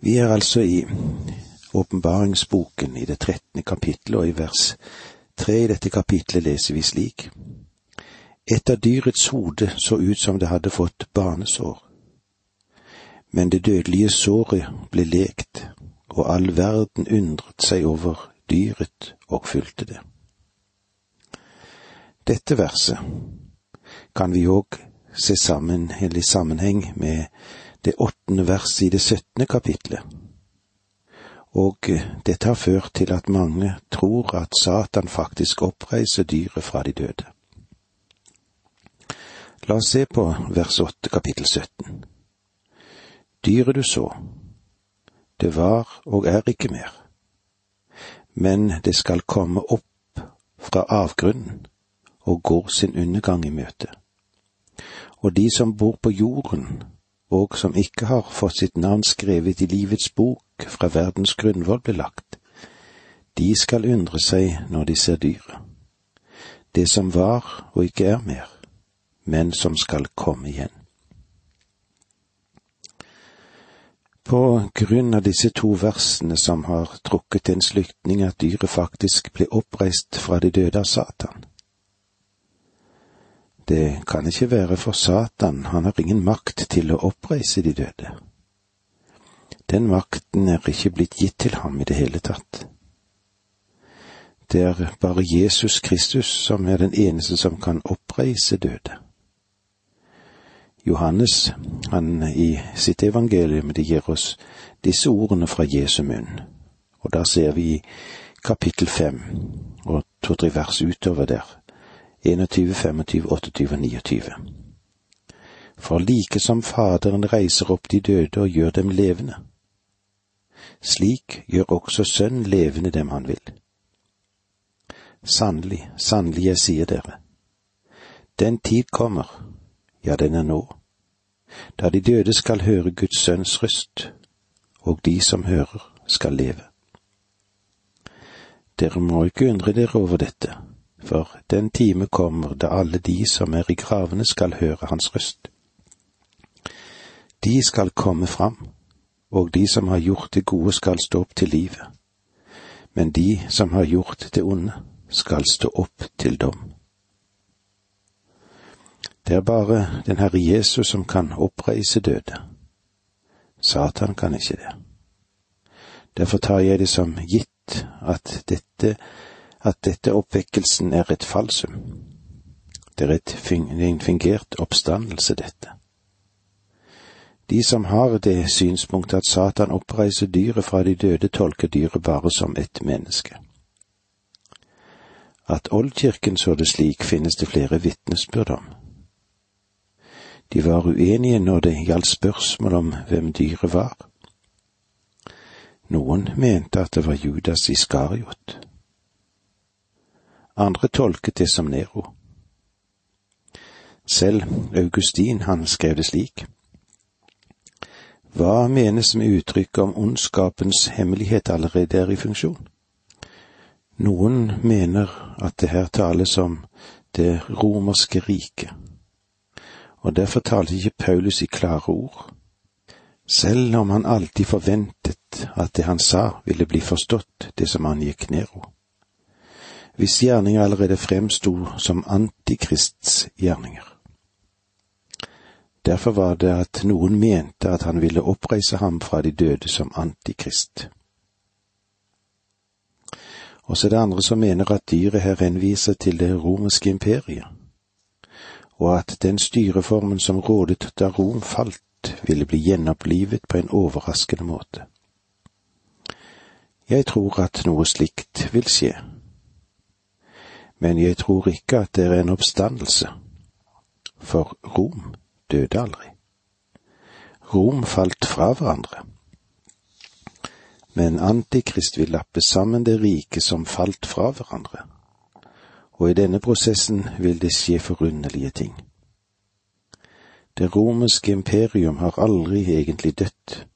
Vi er altså i åpenbaringsboken i det trettende kapittelet, og i vers tre i dette kapittelet leser vi slik. Et av dyrets hode så ut som det hadde fått barnesår. Men det dødelige såret ble lekt, og all verden undret seg over dyret og fulgte det. Dette verset kan vi òg se sammen, eller i sammenheng med det åttende vers i det syttende kapitlet. Og dette har ført til at mange tror at Satan faktisk oppreiser dyret fra de døde. La oss se på vers åtte kapittel 17. Dyret du så, det var og er ikke mer, men det skal komme opp fra avgrunnen og går sin undergang i møte. Og de som bor på jorden, og som ikke har fått sitt navn skrevet i livets bok fra verdens grunnvoll ble lagt, de skal undre seg når de ser dyret, det som var og ikke er mer, men som skal komme igjen. På grunn av disse to versene som har trukket en slutning at dyret faktisk ble oppreist fra de døde av Satan, det kan ikke være for Satan, han har ingen makt til å oppreise de døde. Den makten er ikke blitt gitt til ham i det hele tatt. Det er bare Jesus Kristus som er den eneste som kan oppreise døde. Johannes, han i sitt evangelium, det gir oss disse ordene fra Jesu munn, og da ser vi i kapittel fem og to-tre vers utover der 21, 25, 28 og 29. For like som Faderen reiser opp de døde og gjør dem levende, slik gjør også Sønnen levende dem han vil. Sannelig, sannelig, jeg sier dere, den tid kommer, ja, den er nå, da de døde skal høre Guds sønns røst, og de som hører, skal leve. Dere må ikke undre dere over dette for den time kommer da alle de som er i gravene skal høre hans røst. De skal komme fram, og de som har gjort det gode skal stå opp til livet, men de som har gjort det onde skal stå opp til dom. Det er bare den Herre Jesus som kan oppreise døde. Satan kan ikke det. Derfor tar jeg det som gitt at dette at dette oppvekkelsen er et falsum. Det er et, fingert oppstandelse, dette. De som har det synspunktet at Satan oppreiser dyret fra de døde, tolker dyret bare som et menneske. At Oldkirken så det slik, finnes det flere vitnesbyrd om. De var uenige når det gjaldt spørsmål om hvem dyret var. Noen mente at det var Judas Iskariot andre tolket det som Nero. Selv Augustin, han skrev det slik. Hva menes med uttrykket om ondskapens hemmelighet allerede er i funksjon? Noen mener at det her tales om det romerske riket, og derfor talte ikke Paulus i klare ord, selv om han alltid forventet at det han sa ville bli forstått, det som angikk Nero hvis gjerninger allerede fremsto som antikrists gjerninger. Derfor var det at noen mente at han ville oppreise ham fra de døde som antikrist. Og så er det andre som mener at dyret her henviser til det romerske imperiet, og at den styreformen som rådet da Rom falt, ville bli gjenopplivet på en overraskende måte. Jeg tror at noe slikt vil skje men jeg tror ikke at det er en oppstandelse, for Rom døde aldri. Rom falt fra hverandre. Men Antikrist vil lappe sammen det rike som falt fra hverandre, og i denne prosessen vil det skje forunderlige ting. Det romerske imperium har aldri egentlig dødt.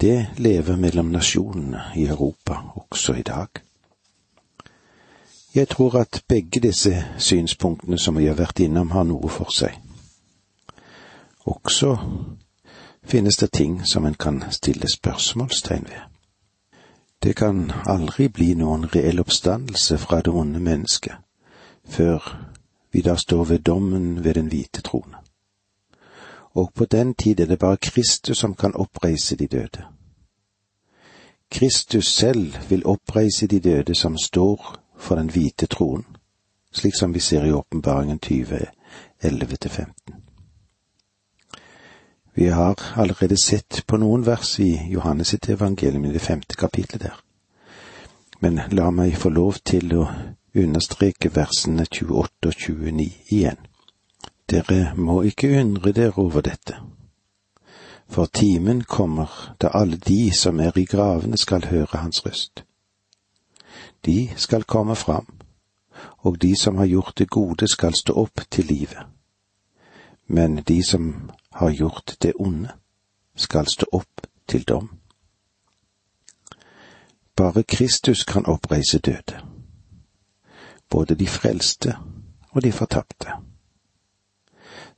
Det lever mellom nasjonene i Europa også i dag. Jeg tror at begge disse synspunktene som vi har vært innom, har noe for seg. Også finnes det ting som en kan stille spørsmålstegn ved. Det kan aldri bli noen reell oppstandelse fra det onde mennesket før vi da står ved dommen ved den hvite trone. Og på den tid er det bare Kristus som kan oppreise de døde. Kristus selv vil oppreise de døde som står for den hvite troen, slik som vi ser i Åpenbaringen 20, 11-15. Vi har allerede sett på noen vers i Johannes sitt evangelium i det femte kapitlet der, men la meg få lov til å understreke versene 28 og 29 igjen. Dere må ikke undre dere over dette, for timen kommer da alle de som er i gravene skal høre hans røst. De skal komme fram, og de som har gjort det gode skal stå opp til livet. Men de som har gjort det onde, skal stå opp til dom. Bare Kristus kan oppreise døde både de frelste og de fortapte.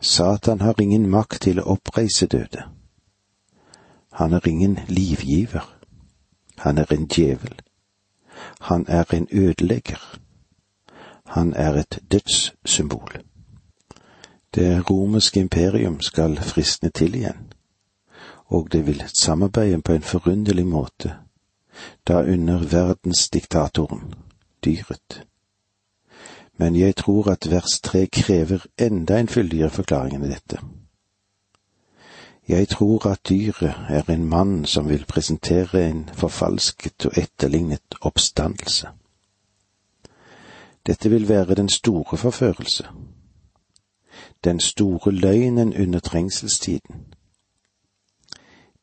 Satan har ingen makt til å oppreise døde. Han er ingen livgiver. Han er en djevel. Han er en ødelegger. Han er et dødssymbol. Det romerske imperium skal fristne til igjen, og det vil samarbeide på en forunderlig måte, da under verdensdiktatoren, dyret, men jeg tror at vers tre krever enda en fyldigere forklaring enn dette. Jeg tror at dyret er en mann som vil presentere en forfalsket og etterlignet oppstandelse. Dette vil være den store forførelse, den store løgnen under trengselstiden.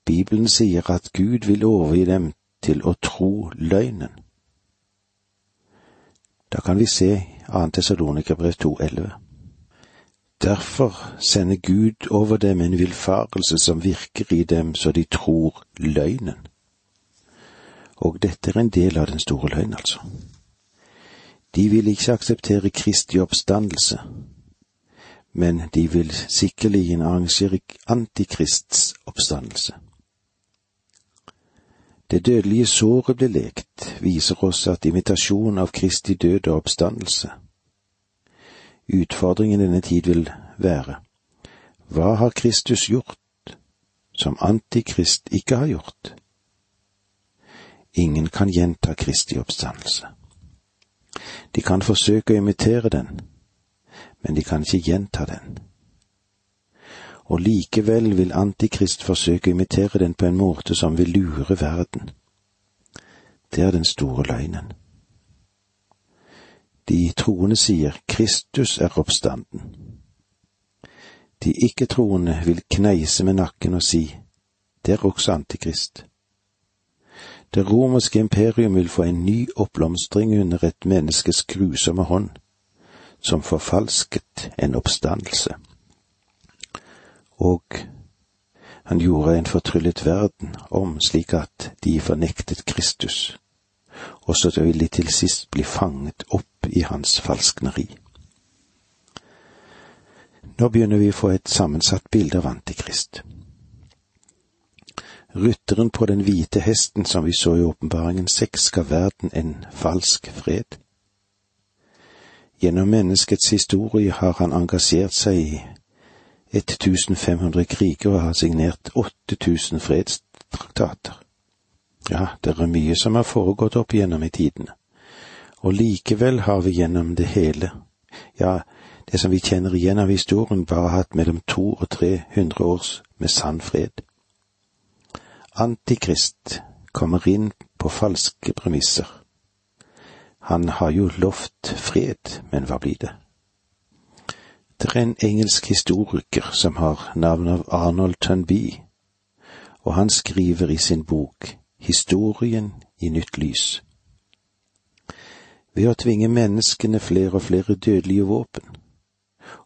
Bibelen sier at Gud vil overgi dem til å tro løgnen. Da kan vi se 2. Tessalonikerbrev 2,11. Derfor sender Gud over dem en villfarelse som virker i dem så de tror løgnen. Og dette er en del av den store løgn, altså. De vil ikke akseptere Kristi oppstandelse, men de vil sikkerlig arrangere antikrists oppstandelse. Det dødelige såret ble lekt, viser oss at imitasjon av Kristi død og oppstandelse. Utfordringen denne tid vil være, hva har Kristus gjort som Antikrist ikke har gjort? Ingen kan gjenta Kristi oppstandelse. De kan forsøke å imitere den, men de kan ikke gjenta den og likevel vil Antikrist forsøke å imitere den på en måte som vil lure verden. Det er den store løgnen. De troende sier Kristus er oppstanden. De ikke-troende vil kneise med nakken og si det er også Antikrist. Det romerske imperium vil få en ny oppblomstring under et menneskes grusomme hånd, som forfalsket en oppstandelse og han gjorde en fortryllet verden om slik at de fornektet Kristus, og så ville de til sist bli fanget opp i hans falskneri. Nå begynner vi å få et sammensatt bilde av Antikrist. Rytteren på den hvite hesten som vi så i åpenbaringen seks, ga verden en falsk fred. Gjennom menneskets historie har han engasjert seg i 1500 krigere har signert 8000 fredstraktater. Ja, det er mye som har foregått opp igjennom i tidene. Og likevel har vi gjennom det hele, ja, det som vi kjenner igjen av historien, bare hatt mellom to og tre hundre års med sann fred. Antikrist kommer inn på falske premisser. Han har jo lovt fred, men hva blir det? Det er en engelsk historiker som har navnet av Arnold Tunby, og han skriver i sin bok Historien i nytt lys. Ved å tvinge menneskene flere og flere dødelige våpen,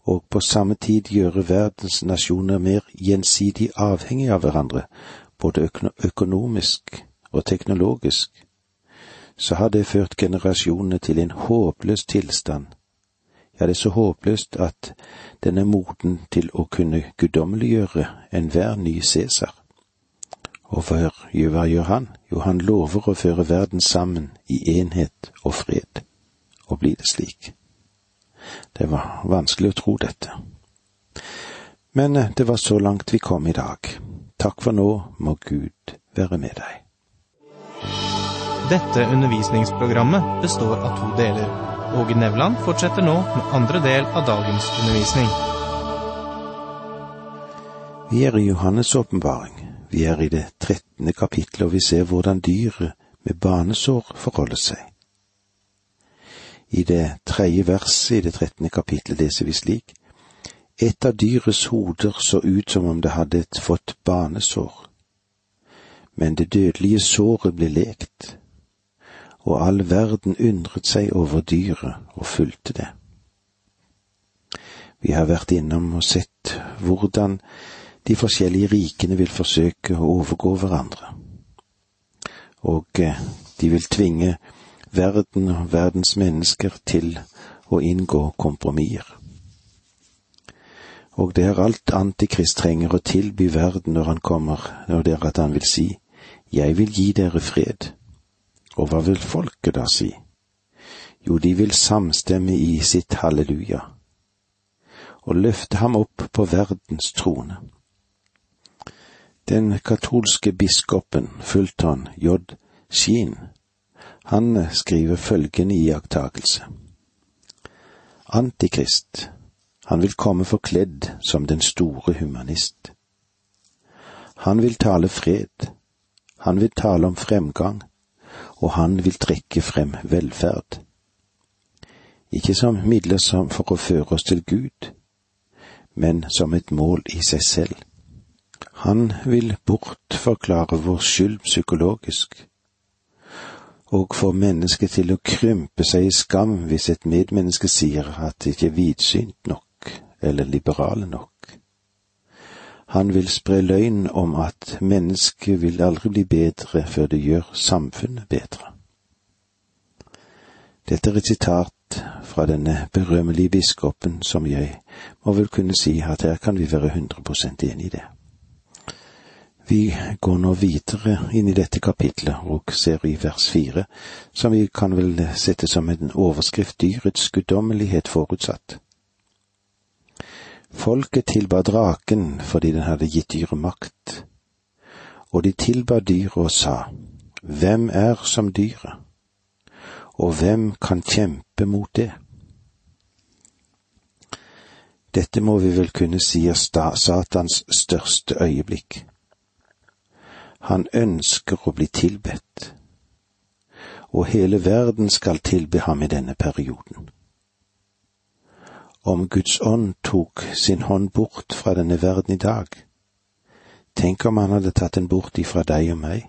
og på samme tid gjøre verdens nasjoner mer gjensidig avhengige av hverandre, både økonomisk og teknologisk, så har det ført generasjonene til en håpløs tilstand ja, det er så håpløst at den er moden til å kunne guddommeliggjøre enhver ny Cæsar. Og hva, hva gjør han? Jo, han lover å føre verden sammen i enhet og fred. Og blir det slik? Det var vanskelig å tro dette. Men eh, det var så langt vi kom i dag. Takk for nå, må Gud være med deg. Dette undervisningsprogrammet består av to deler. Åge Nevland fortsetter nå med andre del av dagens undervisning. Vi er i Johannes' åpenbaring. Vi er i det trettende kapittelet, og vi ser hvordan dyret med banesår forholder seg. I det tredje verset i det trettende kapittelet leser vi slik. Et av dyrets hoder så ut som om det hadde fått banesår, men det dødelige såret ble lekt, og all verden undret seg over dyret og fulgte det. Vi har vært innom og sett hvordan de forskjellige rikene vil forsøke å overgå hverandre. Og eh, de vil tvinge verden og verdens mennesker til å inngå kompromisser. Og det er alt Antikrist trenger å tilby verden når han kommer, og det er at han vil si, Jeg vil gi dere fred. Og hva vil folket da si? Jo, de vil samstemme i sitt halleluja, og løfte ham opp på verdens trone. Den katolske biskopen Fulton J. Sheen, han skriver følgende iakttagelse. Antikrist, han vil komme forkledd som den store humanist. Han vil tale fred, han vil tale om fremgang, og han vil trekke frem velferd. Ikke som midler for å føre oss til Gud, men som et mål i seg selv. Han vil bortforklare vår skyld psykologisk, og få mennesket til å krympe seg i skam hvis et medmenneske sier at det ikke er vidsynt nok eller liberale nok. Han vil spre løgn om at mennesket vil aldri bli bedre før det gjør samfunnet bedre. Dette er et sitat fra denne berømmelige biskopen som jeg må vel kunne si at her kan vi være 100 enig i det. Vi går nå videre inn i dette kapitlet og ser i vers fire, som vi kan vel sette som en overskrift dyrets guddommelighet forutsatt. Folket tilba draken fordi den hadde gitt dyret makt, og de tilba dyret og sa, Hvem er som dyret, og hvem kan kjempe mot det? Dette må vi vel kunne si er Satans største øyeblikk. Han ønsker å bli tilbedt, og hele verden skal tilbe ham i denne perioden. Om Guds ånd tok sin hånd bort fra denne verden i dag, tenk om han hadde tatt den bort ifra deg og meg.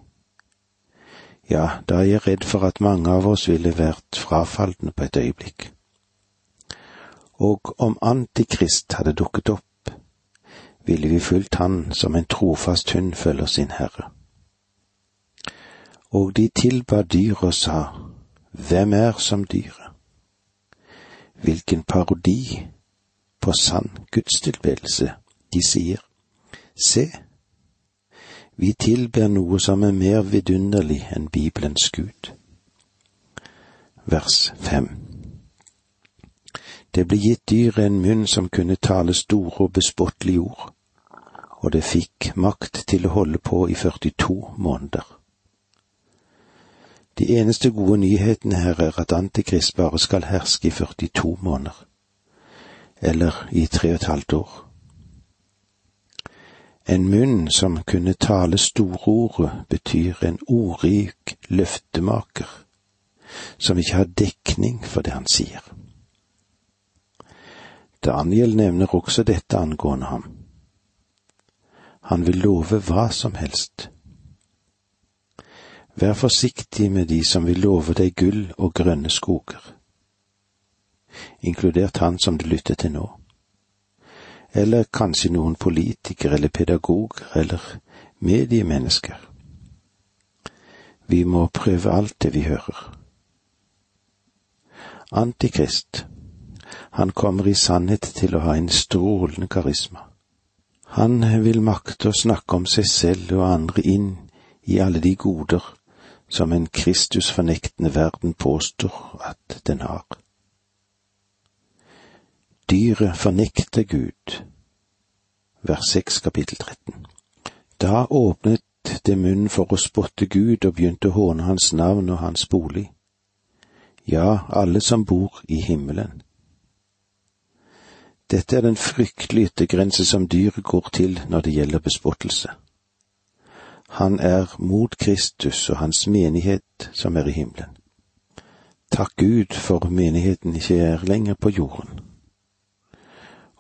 Ja, da er jeg redd for at mange av oss ville vært frafalne på et øyeblikk. Og om Antikrist hadde dukket opp, ville vi fulgt han som en trofast hund følger sin herre. Og de tilba dyret og sa, Hvem er som dyret? Hvilken parodi på sann gudstilbedelse. De sier, Se, vi tilber noe som er mer vidunderlig enn Bibelens Gud. Vers fem. Det ble gitt dyret en munn som kunne tale store og bespottelige ord, og det fikk makt til å holde på i 42 måneder. De eneste gode nyhetene her er at Antikrist bare skal herske i 42 måneder, eller i tre og et halvt år. En munn som kunne tale storordet, betyr en ordrik løftemaker, som ikke har dekning for det han sier. Daniel nevner også dette angående ham. Han vil love hva som helst Vær forsiktig med de som vil love deg gull og grønne skoger, inkludert han som du lytter til nå, eller kanskje noen politiker eller pedagoger eller mediemennesker. Vi må prøve alt det vi hører. Antikrist, han kommer i sannhet til å ha en strålende karisma. Han vil makte å snakke om seg selv og andre inn i alle de goder som en Kristus-fornektende verden påstår at den har. Dyret fornekter Gud. Vers 6 kapittel 13. Da åpnet det munnen for å spotte Gud og begynte å håne hans navn og hans bolig. Ja, alle som bor i himmelen. Dette er den fryktelige yttergrense som dyret går til når det gjelder bespottelse. Han er mot Kristus og hans menighet som er i himmelen. Takk Gud for menigheten ikke er lenger på jorden.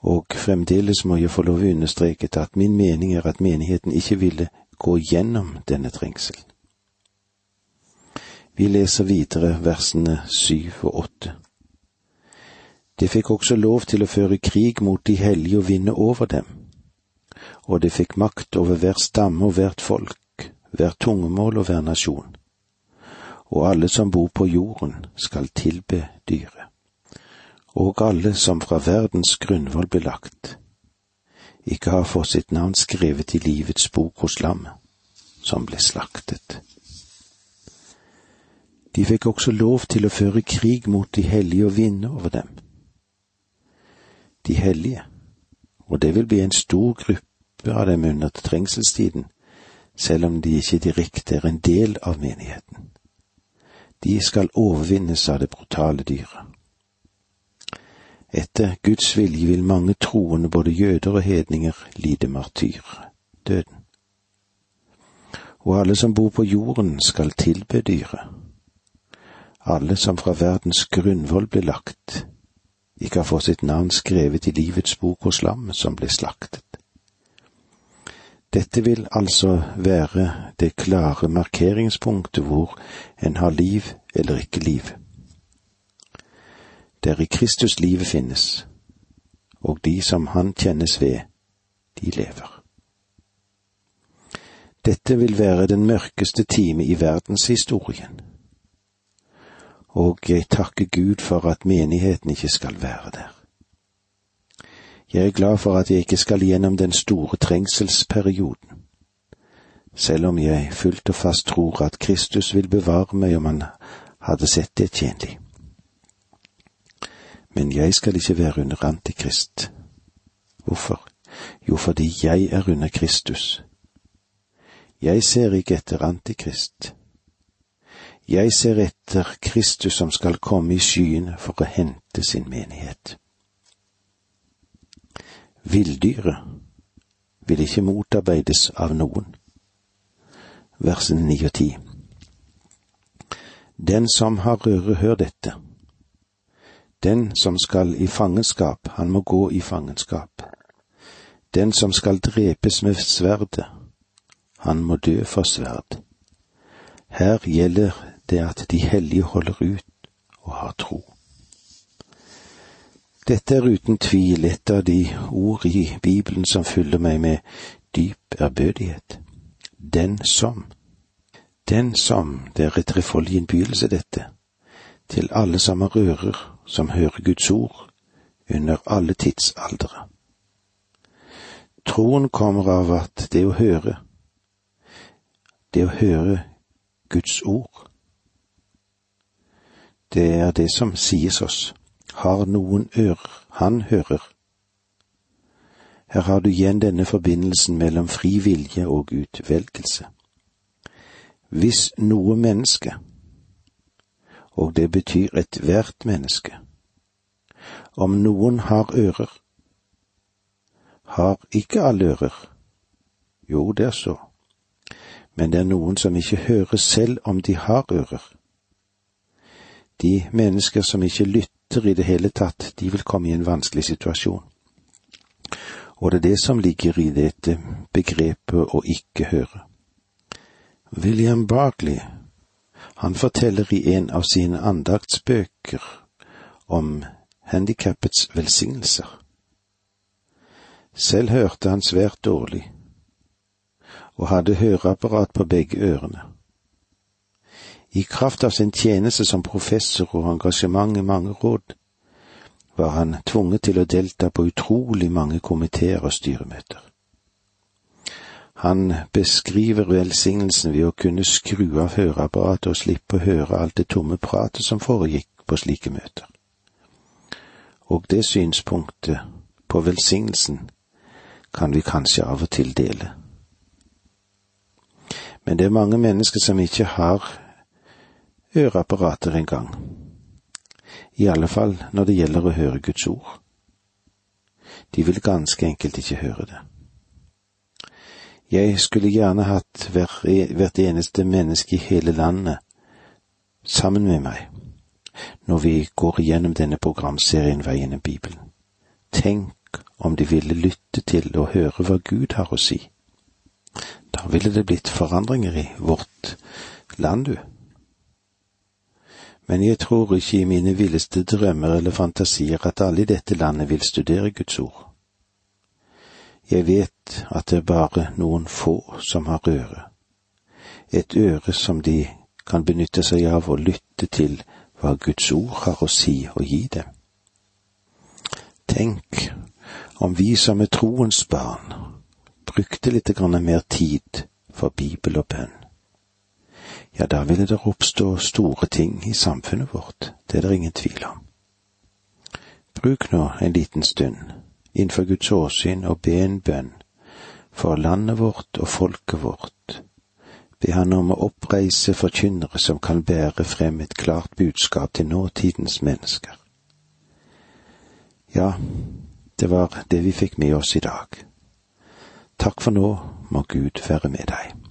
Og fremdeles må jeg få lov å understreke at min mening er at menigheten ikke ville gå gjennom denne trengselen. Vi leser videre versene syv og åtte. Det fikk også lov til å føre krig mot de hellige og vinne over dem, og det fikk makt over hver stamme og hvert folk, hver tungemål og hver nasjon, og alle som bor på jorden skal tilbe dyret, og alle som fra verdens grunnvoll ble lagt, ikke har fått sitt navn skrevet i livets bok hos lammet, som ble slaktet. De fikk også lov til å føre krig mot de hellige og vinne over dem. De hellige, og det vil bli en stor gruppe av dem under trengselstiden, selv om de ikke direkte er en del av menigheten. De skal overvinnes av det brutale dyret. Etter Guds vilje vil mange troende, både jøder og hedninger, lide martyrdøden. Og alle som bor på jorden skal tilbe dyret. Alle som fra verdens grunnvoll ble lagt, ikke har fått sitt navn skrevet i livets bok hos lammet som ble slaktet. Dette vil altså være det klare markeringspunktet hvor en har liv eller ikke liv der i Kristus livet finnes, og de som han kjennes ved, de lever. Dette vil være den mørkeste time i verdenshistorien, og jeg takker Gud for at menigheten ikke skal være der. Jeg er glad for at jeg ikke skal gjennom den store trengselsperioden, selv om jeg fullt og fast tror at Kristus vil bevare meg om han hadde sett det tjenlig men jeg skal ikke være under Antikrist. Hvorfor? Jo, fordi jeg er under Kristus. Jeg ser ikke etter Antikrist. Jeg ser etter Kristus som skal komme i skyene for å hente sin menighet. Villdyret vil ikke motarbeides av noen. Versene ni og ti. Den som har røre, hør dette. Den som skal i fangenskap, han må gå i fangenskap. Den som skal drepes med sverdet, han må dø for sverd. Her gjelder det at de hellige holder ut og har tro. Dette er uten tvil et av de ord i Bibelen som fyller meg med dyp ærbødighet. Den som. Den som, det er et trefoldig innbydelse, dette, til alle som har ører som hører Guds ord under alle tidsaldre. Troen kommer av at det å høre, det å høre Guds ord, det er det som sies oss. Har noen ører, han hører. Her har du igjen denne forbindelsen mellom fri vilje og utvelgelse. Hvis noe menneske og det betyr ethvert menneske. Om noen har ører, har ikke alle ører. Jo, det er så. Men det er noen som ikke hører selv om de har ører. De mennesker som ikke lytter i det hele tatt, de vil komme i en vanskelig situasjon. Og det er det som ligger i dette begrepet å ikke høre. William Barkley han forteller i en av sine andaktsbøker om handikappets velsignelser. Selv hørte han svært dårlig, og hadde høreapparat på begge ørene. I kraft av sin tjeneste som professor og engasjement i mange råd, var han tvunget til å delta på utrolig mange komiteer og styremøter. Han beskriver velsignelsen ved å kunne skru av høreapparatet og slippe å høre alt det tomme pratet som foregikk på slike møter. Og det synspunktet på velsignelsen kan vi kanskje av og til dele. Men det er mange mennesker som ikke har øreapparater engang. I alle fall når det gjelder å høre Guds ord. De vil ganske enkelt ikke høre det. Jeg skulle gjerne hatt hvert eneste menneske i hele landet sammen med meg når vi går igjennom denne programserien Veien i Bibelen. Tenk om de ville lytte til og høre hva Gud har å si. Da ville det blitt forandringer i vårt land, du. Men jeg tror ikke i mine villeste drømmer eller fantasier at alle i dette landet vil studere Guds ord. Jeg vet at det er bare noen få som har øre, et øre som de kan benytte seg av og lytte til hva Guds ord har å si og gi dem. Tenk om vi som er troens barn brukte litt mer tid for Bibel og bønn. Ja, da ville det oppstå store ting i samfunnet vårt, det er det ingen tvil om. Bruk nå en liten stund innenfor Guds åsyn og be en bønn for landet vårt og folket vårt. Be Han om å oppreise forkynnere som kan bære frem et klart budskap til nåtidens mennesker. Ja, det var det vi fikk med oss i dag. Takk for nå, må Gud være med deg.